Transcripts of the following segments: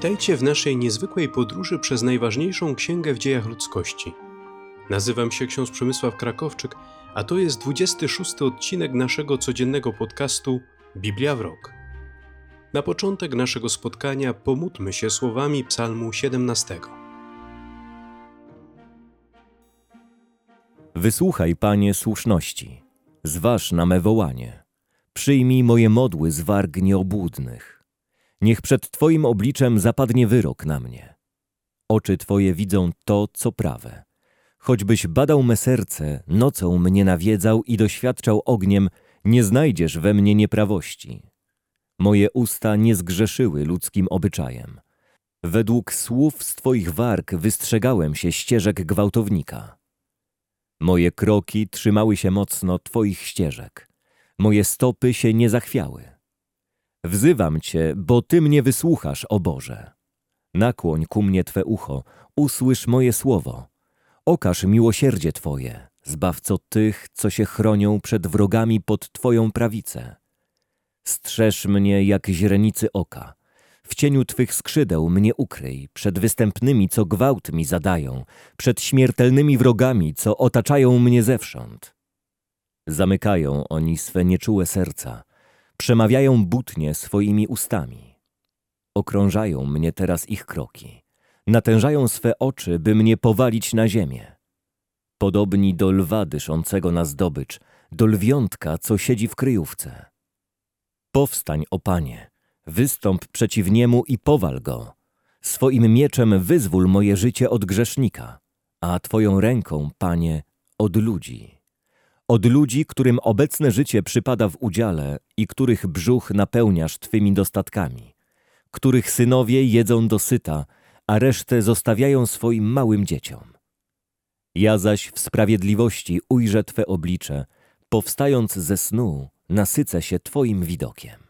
Witajcie w naszej niezwykłej podróży przez najważniejszą księgę w dziejach ludzkości. Nazywam się ksiądz Przemysław Krakowczyk, a to jest 26 odcinek naszego codziennego podcastu Biblia w rok. Na początek naszego spotkania pomódlmy się słowami Psalmu 17. Wysłuchaj, Panie, słuszności. Zważ na me wołanie. Przyjmij moje modły z warg nieobłudnych. Niech przed Twoim obliczem zapadnie wyrok na mnie. Oczy Twoje widzą to, co prawe. Choćbyś badał me serce, nocą mnie nawiedzał i doświadczał ogniem, nie znajdziesz we mnie nieprawości. Moje usta nie zgrzeszyły ludzkim obyczajem. Według słów z Twoich warg wystrzegałem się ścieżek gwałtownika. Moje kroki trzymały się mocno Twoich ścieżek. Moje stopy się nie zachwiały. Wzywam Cię, bo Ty mnie wysłuchasz, o Boże. Nakłoń ku mnie Twe ucho, usłysz moje słowo. Okaż miłosierdzie Twoje, zbawco tych, co się chronią przed wrogami pod Twoją prawicę. Strzeż mnie jak źrenicy oka. W cieniu Twych skrzydeł mnie ukryj, przed występnymi, co gwałt mi zadają, przed śmiertelnymi wrogami, co otaczają mnie zewsząd. Zamykają oni swe nieczułe serca, Przemawiają butnie swoimi ustami. Okrążają mnie teraz ich kroki. Natężają swe oczy, by mnie powalić na ziemię. Podobni do lwa dyszącego na zdobycz, do lwiątka, co siedzi w kryjówce. Powstań, o Panie, wystąp przeciw niemu i powal go. Swoim mieczem wyzwól moje życie od grzesznika, a Twoją ręką, Panie, od ludzi. Od ludzi, którym obecne życie przypada w udziale i których brzuch napełniasz Twymi dostatkami, których synowie jedzą dosyta, a resztę zostawiają swoim małym dzieciom. Ja zaś w sprawiedliwości ujrzę Twe oblicze, powstając ze snu, nasycę się Twoim widokiem.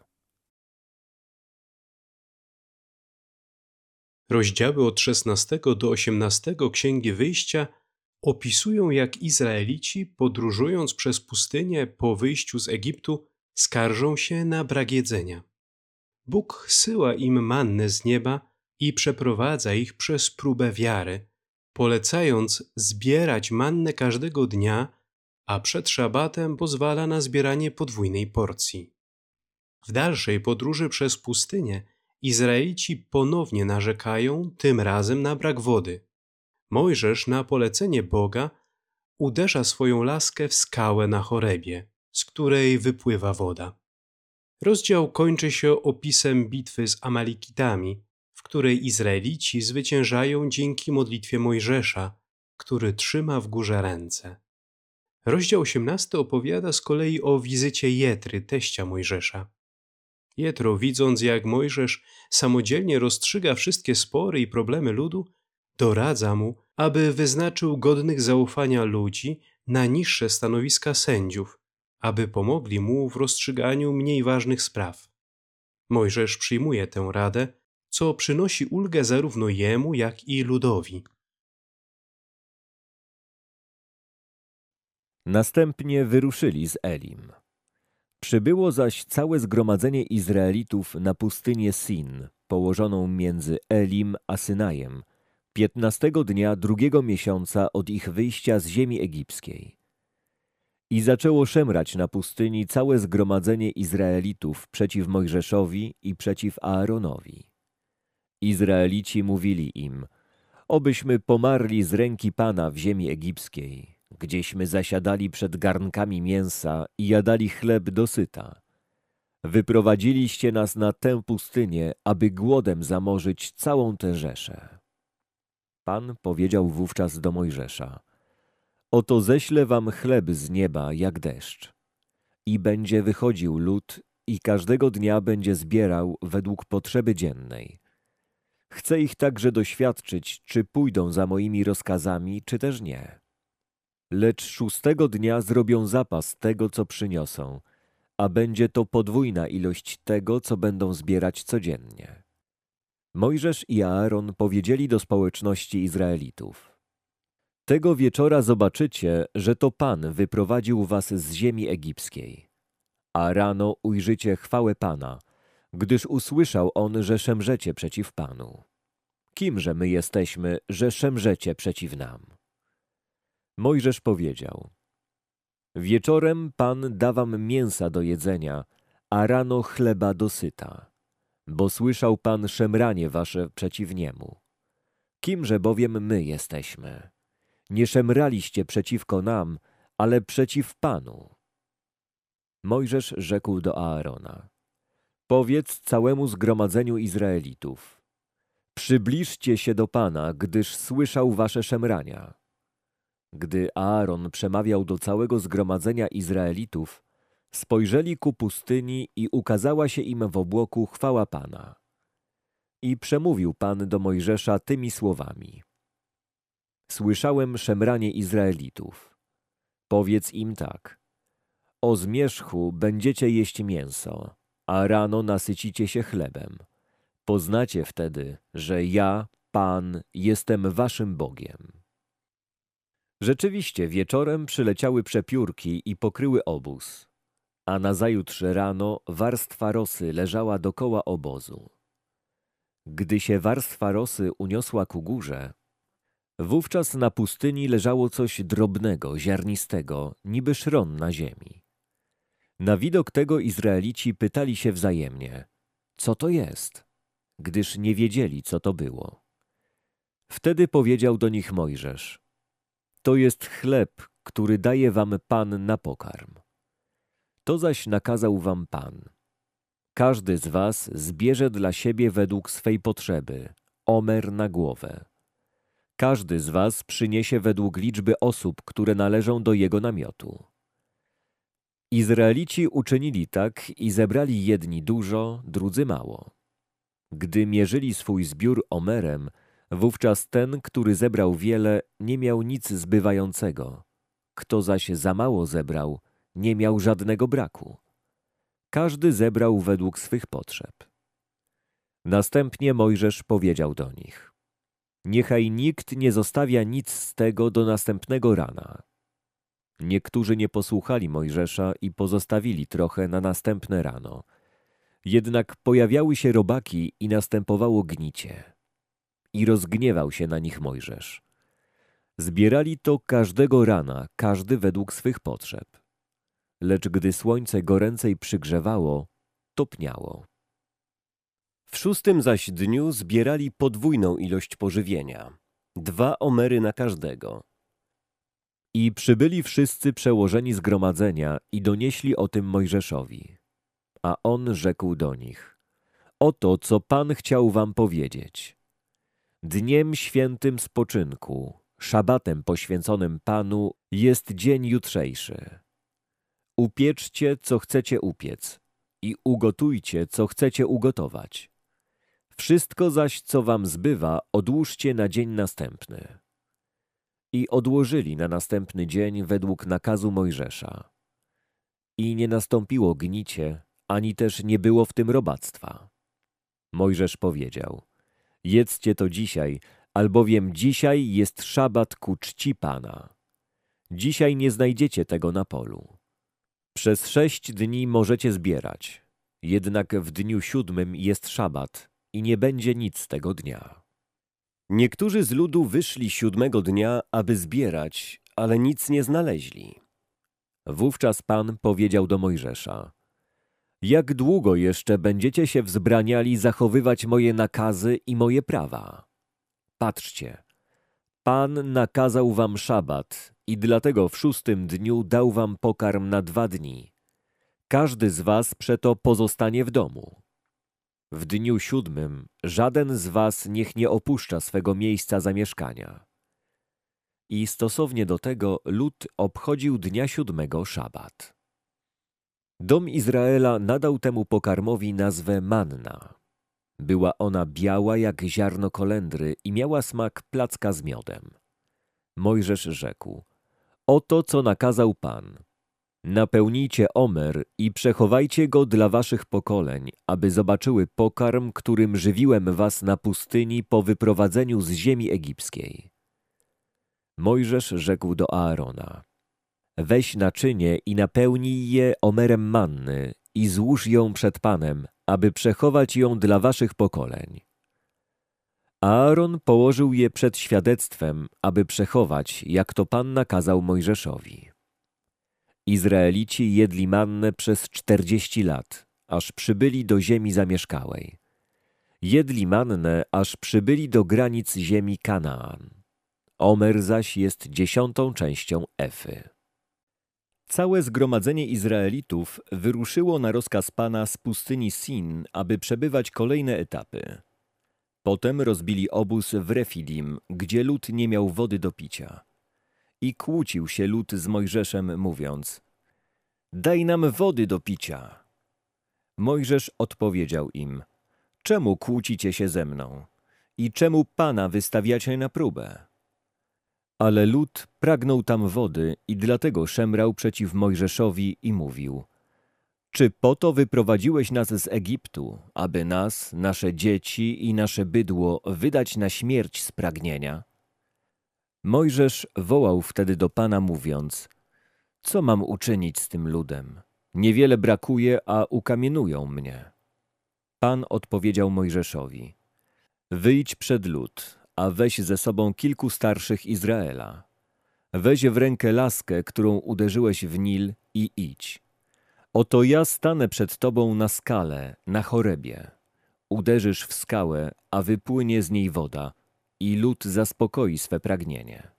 Rozdziały od 16 do 18 Księgi Wyjścia – opisują, jak Izraelici, podróżując przez pustynię po wyjściu z Egiptu, skarżą się na brak jedzenia. Bóg syła im mannę z nieba i przeprowadza ich przez próbę wiary, polecając zbierać mannę każdego dnia, a przed szabatem pozwala na zbieranie podwójnej porcji. W dalszej podróży przez pustynię Izraelici ponownie narzekają, tym razem na brak wody. Mojżesz na polecenie Boga uderza swoją laskę w skałę na chorebie, z której wypływa woda. Rozdział kończy się opisem bitwy z Amalikitami, w której Izraelici zwyciężają dzięki modlitwie Mojżesza, który trzyma w górze ręce. Rozdział 18 opowiada z kolei o wizycie Jetry, teścia Mojżesza. Jetro, widząc jak Mojżesz samodzielnie rozstrzyga wszystkie spory i problemy ludu, doradza mu, aby wyznaczył godnych zaufania ludzi na niższe stanowiska sędziów, aby pomogli mu w rozstrzyganiu mniej ważnych spraw. Mojżesz przyjmuje tę radę, co przynosi ulgę zarówno jemu, jak i ludowi. Następnie wyruszyli z Elim. Przybyło zaś całe zgromadzenie Izraelitów na pustynię Sin, położoną między Elim a Synajem, piętnastego dnia drugiego miesiąca od ich wyjścia z ziemi egipskiej. I zaczęło szemrać na pustyni całe zgromadzenie Izraelitów przeciw Mojżeszowi i przeciw Aaronowi. Izraelici mówili im, obyśmy pomarli z ręki Pana w ziemi egipskiej, gdzieśmy zasiadali przed garnkami mięsa i jadali chleb dosyta. Wyprowadziliście nas na tę pustynię, aby głodem zamorzyć całą tę rzeszę. Pan powiedział wówczas do Mojżesza: Oto ześlę wam chleb z nieba jak deszcz. I będzie wychodził lud i każdego dnia będzie zbierał według potrzeby dziennej. Chcę ich także doświadczyć, czy pójdą za moimi rozkazami, czy też nie. Lecz szóstego dnia zrobią zapas tego, co przyniosą, a będzie to podwójna ilość tego, co będą zbierać codziennie. Mojżesz i Aaron powiedzieli do społeczności Izraelitów: Tego wieczora zobaczycie, że to Pan wyprowadził was z ziemi egipskiej. A rano ujrzycie chwałę Pana, gdyż usłyszał on, że szemrzecie przeciw Panu. Kimże my jesteśmy, że szemrzecie przeciw nam? Mojżesz powiedział, Wieczorem Pan da wam mięsa do jedzenia, a rano chleba dosyta, bo słyszał Pan szemranie wasze przeciw niemu. Kimże bowiem my jesteśmy? Nie szemraliście przeciwko nam, ale przeciw Panu. Mojżesz rzekł do Aarona, powiedz całemu zgromadzeniu Izraelitów, przybliżcie się do Pana, gdyż słyszał wasze szemrania. Gdy Aaron przemawiał do całego zgromadzenia Izraelitów, spojrzeli ku pustyni i ukazała się im w obłoku chwała Pana. I przemówił Pan do Mojżesza tymi słowami. Słyszałem szemranie Izraelitów. Powiedz im tak. O zmierzchu będziecie jeść mięso, a rano nasycicie się chlebem. Poznacie wtedy, że ja, Pan, jestem waszym Bogiem. Rzeczywiście wieczorem przyleciały przepiórki i pokryły obóz, a nazajutrz rano warstwa rosy leżała dokoła obozu. Gdy się warstwa rosy uniosła ku górze, wówczas na pustyni leżało coś drobnego, ziarnistego, niby szron na ziemi. Na widok tego Izraelici pytali się wzajemnie, co to jest, gdyż nie wiedzieli, co to było. Wtedy powiedział do nich Mojżesz, to jest chleb, który daje wam Pan na pokarm. To zaś nakazał wam Pan. Każdy z was zbierze dla siebie według swej potrzeby omer na głowę. Każdy z was przyniesie według liczby osób, które należą do jego namiotu. Izraelici uczynili tak i zebrali jedni dużo, drudzy mało. Gdy mierzyli swój zbiór omerem, wówczas ten, który zebrał wiele, nie miał nic zbywającego. Kto zaś za mało zebrał, nie miał żadnego braku. Każdy zebrał według swych potrzeb. Następnie Mojżesz powiedział do nich: Niechaj nikt nie zostawia nic z tego do następnego rana. Niektórzy nie posłuchali Mojżesza i pozostawili trochę na następne rano. Jednak pojawiały się robaki i następowało gnicie. I rozgniewał się na nich Mojżesz. Zbierali to każdego rana, każdy według swych potrzeb. Lecz gdy słońce goręcej przygrzewało, topniało. W szóstym zaś dniu zbierali podwójną ilość pożywienia, dwa omery na każdego. I przybyli wszyscy przełożeni zgromadzenia i donieśli o tym Mojżeszowi. A on rzekł do nich, oto co Pan chciał wam powiedzieć. Dniem świętym spoczynku, szabatem poświęconym Panu jest dzień jutrzejszy. Upieczcie, co chcecie upiec i ugotujcie, co chcecie ugotować. Wszystko zaś, co wam zbywa, odłóżcie na dzień następny. I odłożyli na następny dzień według nakazu Mojżesza. I nie nastąpiło gnicie, ani też nie było w tym robactwa. Mojżesz powiedział, jedzcie to dzisiaj, albowiem dzisiaj jest szabat ku czci Pana. Dzisiaj nie znajdziecie tego na polu. Przez sześć dni możecie zbierać, jednak w dniu siódmym jest szabat i nie będzie nic tego dnia. Niektórzy z ludu wyszli siódmego dnia, aby zbierać, ale nic nie znaleźli. Wówczas Pan powiedział do Mojżesza, jak długo jeszcze będziecie się wzbraniali zachowywać moje nakazy i moje prawa? Patrzcie, Pan nakazał wam szabat i dlatego w szóstym dniu dał wam pokarm na dwa dni. Każdy z was przeto pozostanie w domu. W dniu siódmym żaden z was niech nie opuszcza swego miejsca zamieszkania. I stosownie do tego lud obchodził dnia siódmego szabat. Dom Izraela nadał temu pokarmowi nazwę manna. Była ona biała jak ziarno kolendry i miała smak placka z miodem. Mojżesz rzekł, oto co nakazał Pan. Napełnijcie omer i przechowajcie go dla waszych pokoleń, aby zobaczyły pokarm, którym żywiłem was na pustyni po wyprowadzeniu z ziemi egipskiej. Mojżesz rzekł do Aarona, weź naczynie i napełnij je omerem manny i złóż ją przed Panem, aby przechować ją dla waszych pokoleń. Aaron położył je przed świadectwem, aby przechować, jak to Pan nakazał Mojżeszowi. Izraelici jedli mannę przez czterdzieści lat, aż przybyli do ziemi zamieszkałej. Jedli mannę, aż przybyli do granic ziemi Kanaan. Omer zaś jest dziesiątą częścią Efy. Całe zgromadzenie Izraelitów wyruszyło na rozkaz Pana z pustyni Sin, aby przebywać kolejne etapy. Potem rozbili obóz w Refidim, gdzie lud nie miał wody do picia. I kłócił się lud z Mojżeszem, mówiąc: Daj nam wody do picia. Mojżesz odpowiedział im: Czemu kłócicie się ze mną? I czemu Pana wystawiacie na próbę? Ale lud pragnął tam wody i dlatego szemrał przeciw Mojżeszowi i mówił: Czy po to wyprowadziłeś nas z Egiptu, aby nas, nasze dzieci i nasze bydło wydać na śmierć z pragnienia? Mojżesz wołał wtedy do Pana, mówiąc: Co mam uczynić z tym ludem? Niewiele brakuje, a ukamienują mnie. Pan odpowiedział Mojżeszowi: Wyjdź przed lud, a weź ze sobą kilku starszych Izraela. Weź w rękę laskę, którą uderzyłeś w Nil i idź. Oto ja stanę przed tobą na skale, na chorebie. Uderzysz w skałę, a wypłynie z niej woda i lud zaspokoi swe pragnienie.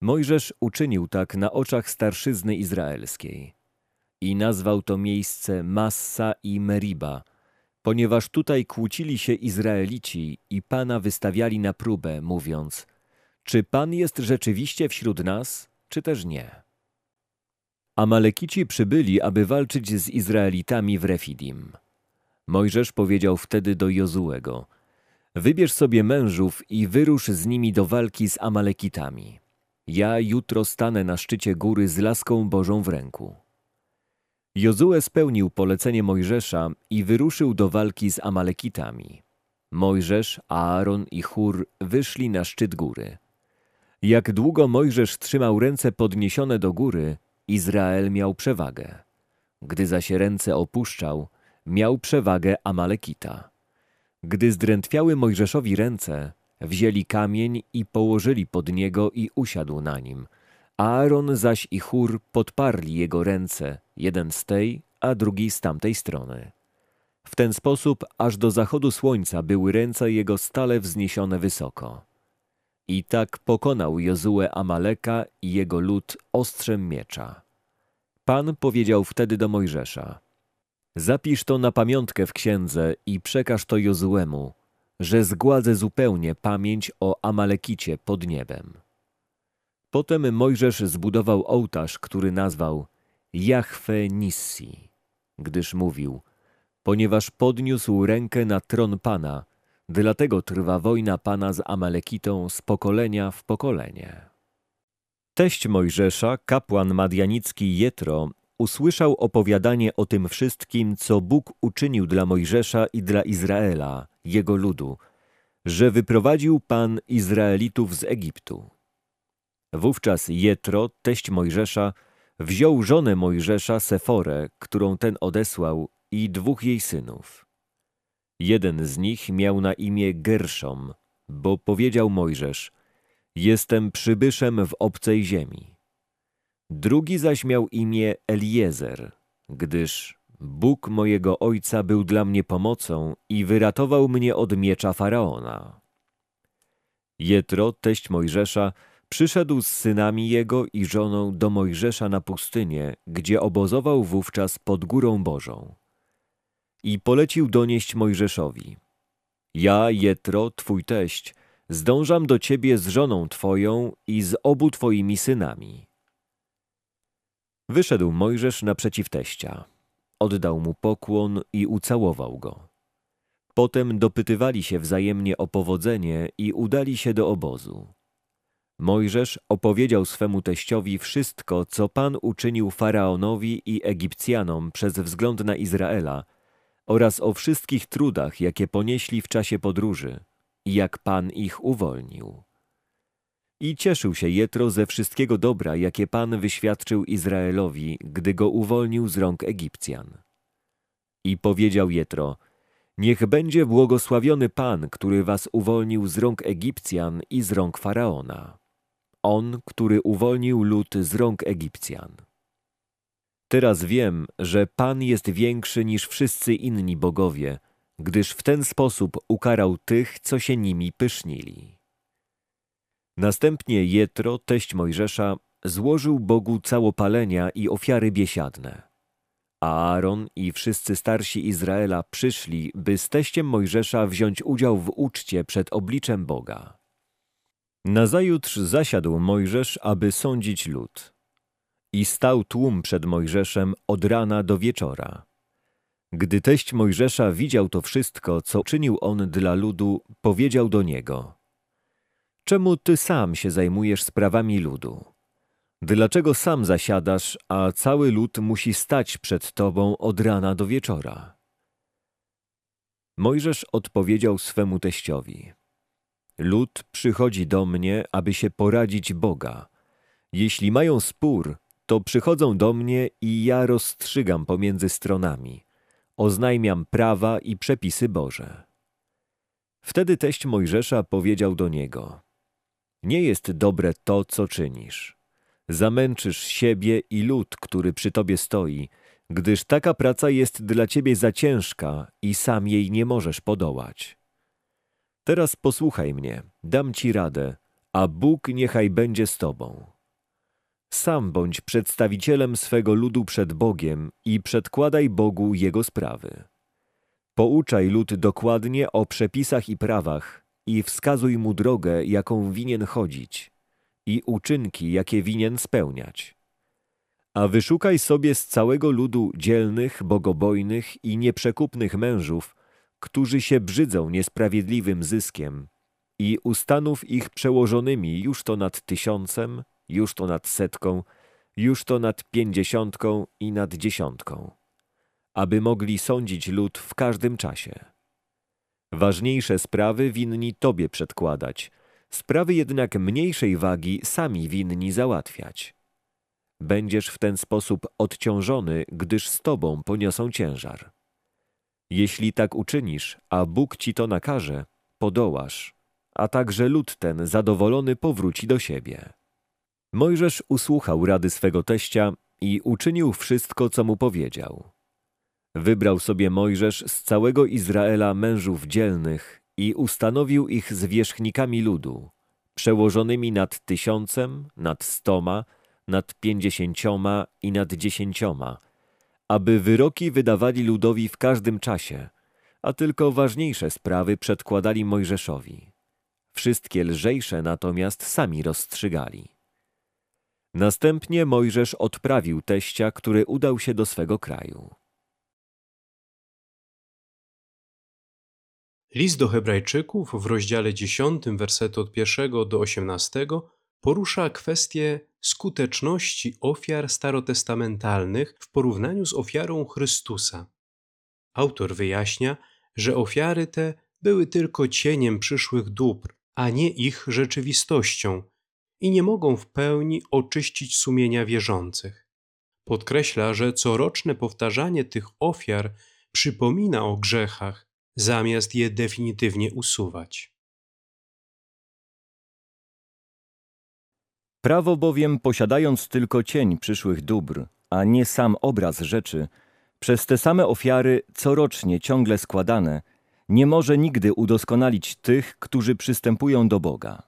Mojżesz uczynił tak na oczach starszyzny izraelskiej i nazwał to miejsce Massa i Meriba, ponieważ tutaj kłócili się Izraelici i Pana wystawiali na próbę, mówiąc, czy Pan jest rzeczywiście wśród nas, czy też nie. Amalekici przybyli, aby walczyć z Izraelitami w Refidim. Mojżesz powiedział wtedy do Jozułego, wybierz sobie mężów i wyrusz z nimi do walki z Amalekitami. Ja jutro stanę na szczycie góry z laską Bożą w ręku. Jozue spełnił polecenie Mojżesza i wyruszył do walki z Amalekitami. Mojżesz, Aaron i Chur wyszli na szczyt góry. Jak długo Mojżesz trzymał ręce podniesione do góry, Izrael miał przewagę. Gdy zaś ręce opuszczał, miał przewagę Amalekita. Gdy zdrętwiały Mojżeszowi ręce, wzięli kamień i położyli pod niego i usiadł na nim – Aaron zaś i Chur podparli jego ręce, jeden z tej, a drugi z tamtej strony. W ten sposób aż do zachodu słońca były ręce jego stale wzniesione wysoko. I tak pokonał Jozue Amaleka i jego lud ostrzem miecza. Pan powiedział wtedy do Mojżesza: Zapisz to na pamiątkę w księdze i przekaż to Jozuemu, że zgładzę zupełnie pamięć o Amalekicie pod niebem. Potem Mojżesz zbudował ołtarz, który nazwał Jahwe Nissi, gdyż mówił, ponieważ podniósł rękę na tron Pana, dlatego trwa wojna Pana z Amalekitą z pokolenia w pokolenie. Teść Mojżesza, kapłan madianicki Jetro, usłyszał opowiadanie o tym wszystkim, co Bóg uczynił dla Mojżesza i dla Izraela, jego ludu, że wyprowadził Pan Izraelitów z Egiptu. Wówczas Jetro, teść Mojżesza, wziął żonę Mojżesza, Seforę, którą ten odesłał, i dwóch jej synów. Jeden z nich miał na imię Gerszom, bo powiedział Mojżesz, jestem przybyszem w obcej ziemi. Drugi zaś miał imię Eliezer, gdyż Bóg mojego ojca był dla mnie pomocą i wyratował mnie od miecza Faraona. Jetro, teść Mojżesza, Przyszedł z synami jego i żoną do Mojżesza na pustynię, gdzie obozował wówczas pod górą Bożą. I polecił donieść Mojżeszowi. Ja, Jetro, twój teść, zdążam do ciebie z żoną twoją i z obu twoimi synami. Wyszedł Mojżesz naprzeciw teścia. Oddał mu pokłon i ucałował go. Potem dopytywali się wzajemnie o powodzenie i udali się do obozu. Mojżesz opowiedział swemu teściowi wszystko, co Pan uczynił Faraonowi i Egipcjanom przez wzgląd na Izraela oraz o wszystkich trudach, jakie ponieśli w czasie podróży i jak Pan ich uwolnił. I cieszył się Jetro ze wszystkiego dobra, jakie Pan wyświadczył Izraelowi, gdy go uwolnił z rąk Egipcjan. I powiedział Jetro, niech będzie błogosławiony Pan, który was uwolnił z rąk Egipcjan i z rąk Faraona. On, który uwolnił lud z rąk Egipcjan. Teraz wiem, że Pan jest większy niż wszyscy inni bogowie, gdyż w ten sposób ukarał tych, co się nimi pysznili. Następnie Jetro, teść Mojżesza, złożył Bogu całopalenia i ofiary biesiadne. A Aaron i wszyscy starsi Izraela przyszli, by z teściem Mojżesza wziąć udział w uczcie przed obliczem Boga. Nazajutrz zasiadł Mojżesz, aby sądzić lud. I stał tłum przed Mojżeszem od rana do wieczora. Gdy teść Mojżesza widział to wszystko, co czynił on dla ludu, powiedział do niego: Czemu ty sam się zajmujesz sprawami ludu? Dlaczego sam zasiadasz, a cały lud musi stać przed tobą od rana do wieczora? Mojżesz odpowiedział swemu teściowi: Lud przychodzi do mnie, aby się poradzić Boga. Jeśli mają spór, to przychodzą do mnie i ja rozstrzygam pomiędzy stronami. Oznajmiam prawa i przepisy Boże. Wtedy teść Mojżesza powiedział do niego: Nie jest dobre to, co czynisz. Zamęczysz siebie i lud, który przy tobie stoi, gdyż taka praca jest dla ciebie za ciężka i sam jej nie możesz podołać. Teraz posłuchaj mnie, dam ci radę, a Bóg niechaj będzie z tobą. Sam bądź przedstawicielem swego ludu przed Bogiem i przedkładaj Bogu jego sprawy. Pouczaj lud dokładnie o przepisach i prawach i wskazuj mu drogę, jaką winien chodzić i uczynki, jakie winien spełniać. A wyszukaj sobie z całego ludu dzielnych, bogobojnych i nieprzekupnych mężów, którzy się brzydzą niesprawiedliwym zyskiem i ustanów ich przełożonymi już to nad tysiącem, już to nad setką, już to nad pięćdziesiątką i nad dziesiątką, aby mogli sądzić lud w każdym czasie. Ważniejsze sprawy winni Tobie przedkładać, sprawy jednak mniejszej wagi sami winni załatwiać. Będziesz w ten sposób odciążony, gdyż z Tobą poniosą ciężar. Jeśli tak uczynisz, a Bóg Ci to nakaże, podołasz, a także lud ten zadowolony powróci do siebie. Mojżesz usłuchał rady swego teścia i uczynił wszystko, co mu powiedział. Wybrał sobie Mojżesz z całego Izraela mężów dzielnych i ustanowił ich zwierzchnikami ludu, przełożonymi nad tysiącem, nad stoma, nad pięćdziesięcioma i nad dziesięcioma, aby wyroki wydawali ludowi w każdym czasie, a tylko ważniejsze sprawy przedkładali Mojżeszowi. Wszystkie lżejsze natomiast sami rozstrzygali. Następnie Mojżesz odprawił teścia, który udał się do swego kraju. List do Hebrajczyków w rozdziale 10, wersety od 1 do 18 porusza kwestię skuteczności ofiar starotestamentalnych w porównaniu z ofiarą Chrystusa. Autor wyjaśnia, że ofiary te były tylko cieniem przyszłych dóbr, a nie ich rzeczywistością i nie mogą w pełni oczyścić sumienia wierzących. Podkreśla, że coroczne powtarzanie tych ofiar przypomina o grzechach, zamiast je definitywnie usuwać. Prawo bowiem, posiadając tylko cień przyszłych dóbr, a nie sam obraz rzeczy, przez te same ofiary corocznie ciągle składane, nie może nigdy udoskonalić tych, którzy przystępują do Boga.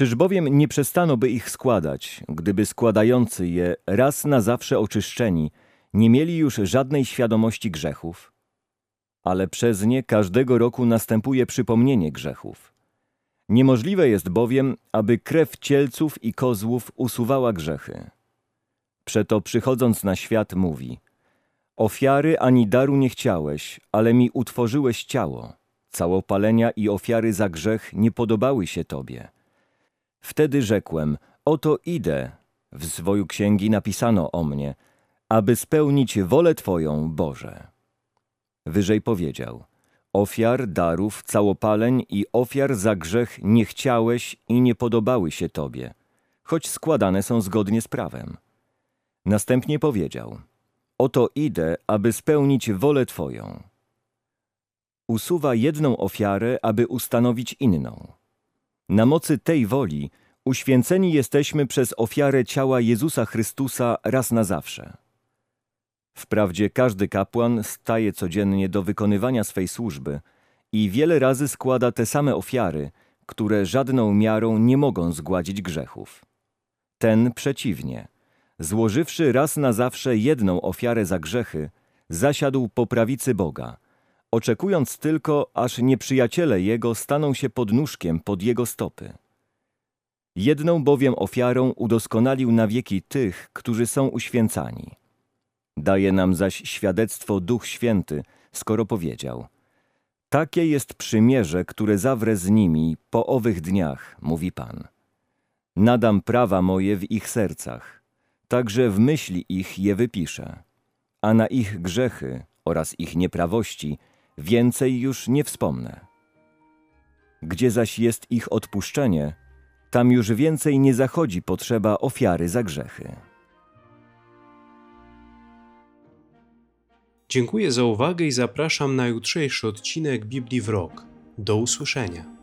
Czyż bowiem nie przestano by ich składać, gdyby składający je raz na zawsze oczyszczeni nie mieli już żadnej świadomości grzechów? Ale przez nie każdego roku następuje przypomnienie grzechów. Niemożliwe jest bowiem, aby krew cielców i kozłów usuwała grzechy. Przeto przychodząc na świat mówi Ofiary ani daru nie chciałeś, ale mi utworzyłeś ciało. Całopalenia i ofiary za grzech nie podobały się Tobie. Wtedy rzekłem, oto idę, w zwoju księgi napisano o mnie, aby spełnić wolę Twoją, Boże. Wyżej powiedział, Ofiar, darów, całopaleń i ofiar za grzech nie chciałeś i nie podobały się Tobie, choć składane są zgodnie z prawem. Następnie powiedział: Oto idę, aby spełnić wolę Twoją. Usuwa jedną ofiarę, aby ustanowić inną. Na mocy tej woli uświęceni jesteśmy przez ofiarę ciała Jezusa Chrystusa raz na zawsze. Wprawdzie każdy kapłan staje codziennie do wykonywania swej służby i wiele razy składa te same ofiary, które żadną miarą nie mogą zgładzić grzechów. Ten przeciwnie, złożywszy raz na zawsze jedną ofiarę za grzechy, zasiadł po prawicy Boga, oczekując tylko, aż nieprzyjaciele jego staną się podnóżkiem pod jego stopy. Jedną bowiem ofiarą udoskonalił na wieki tych, którzy są uświęcani. Daje nam zaś świadectwo Duch Święty, skoro powiedział: Takie jest przymierze, które zawrę z nimi po owych dniach, mówi Pan. Nadam prawa moje w ich sercach, także w myśli ich je wypiszę, a na ich grzechy oraz ich nieprawości więcej już nie wspomnę. Gdzie zaś jest ich odpuszczenie, tam już więcej nie zachodzi potrzeba ofiary za grzechy. Dziękuję za uwagę i zapraszam na jutrzejszy odcinek Biblii w rok. Do usłyszenia.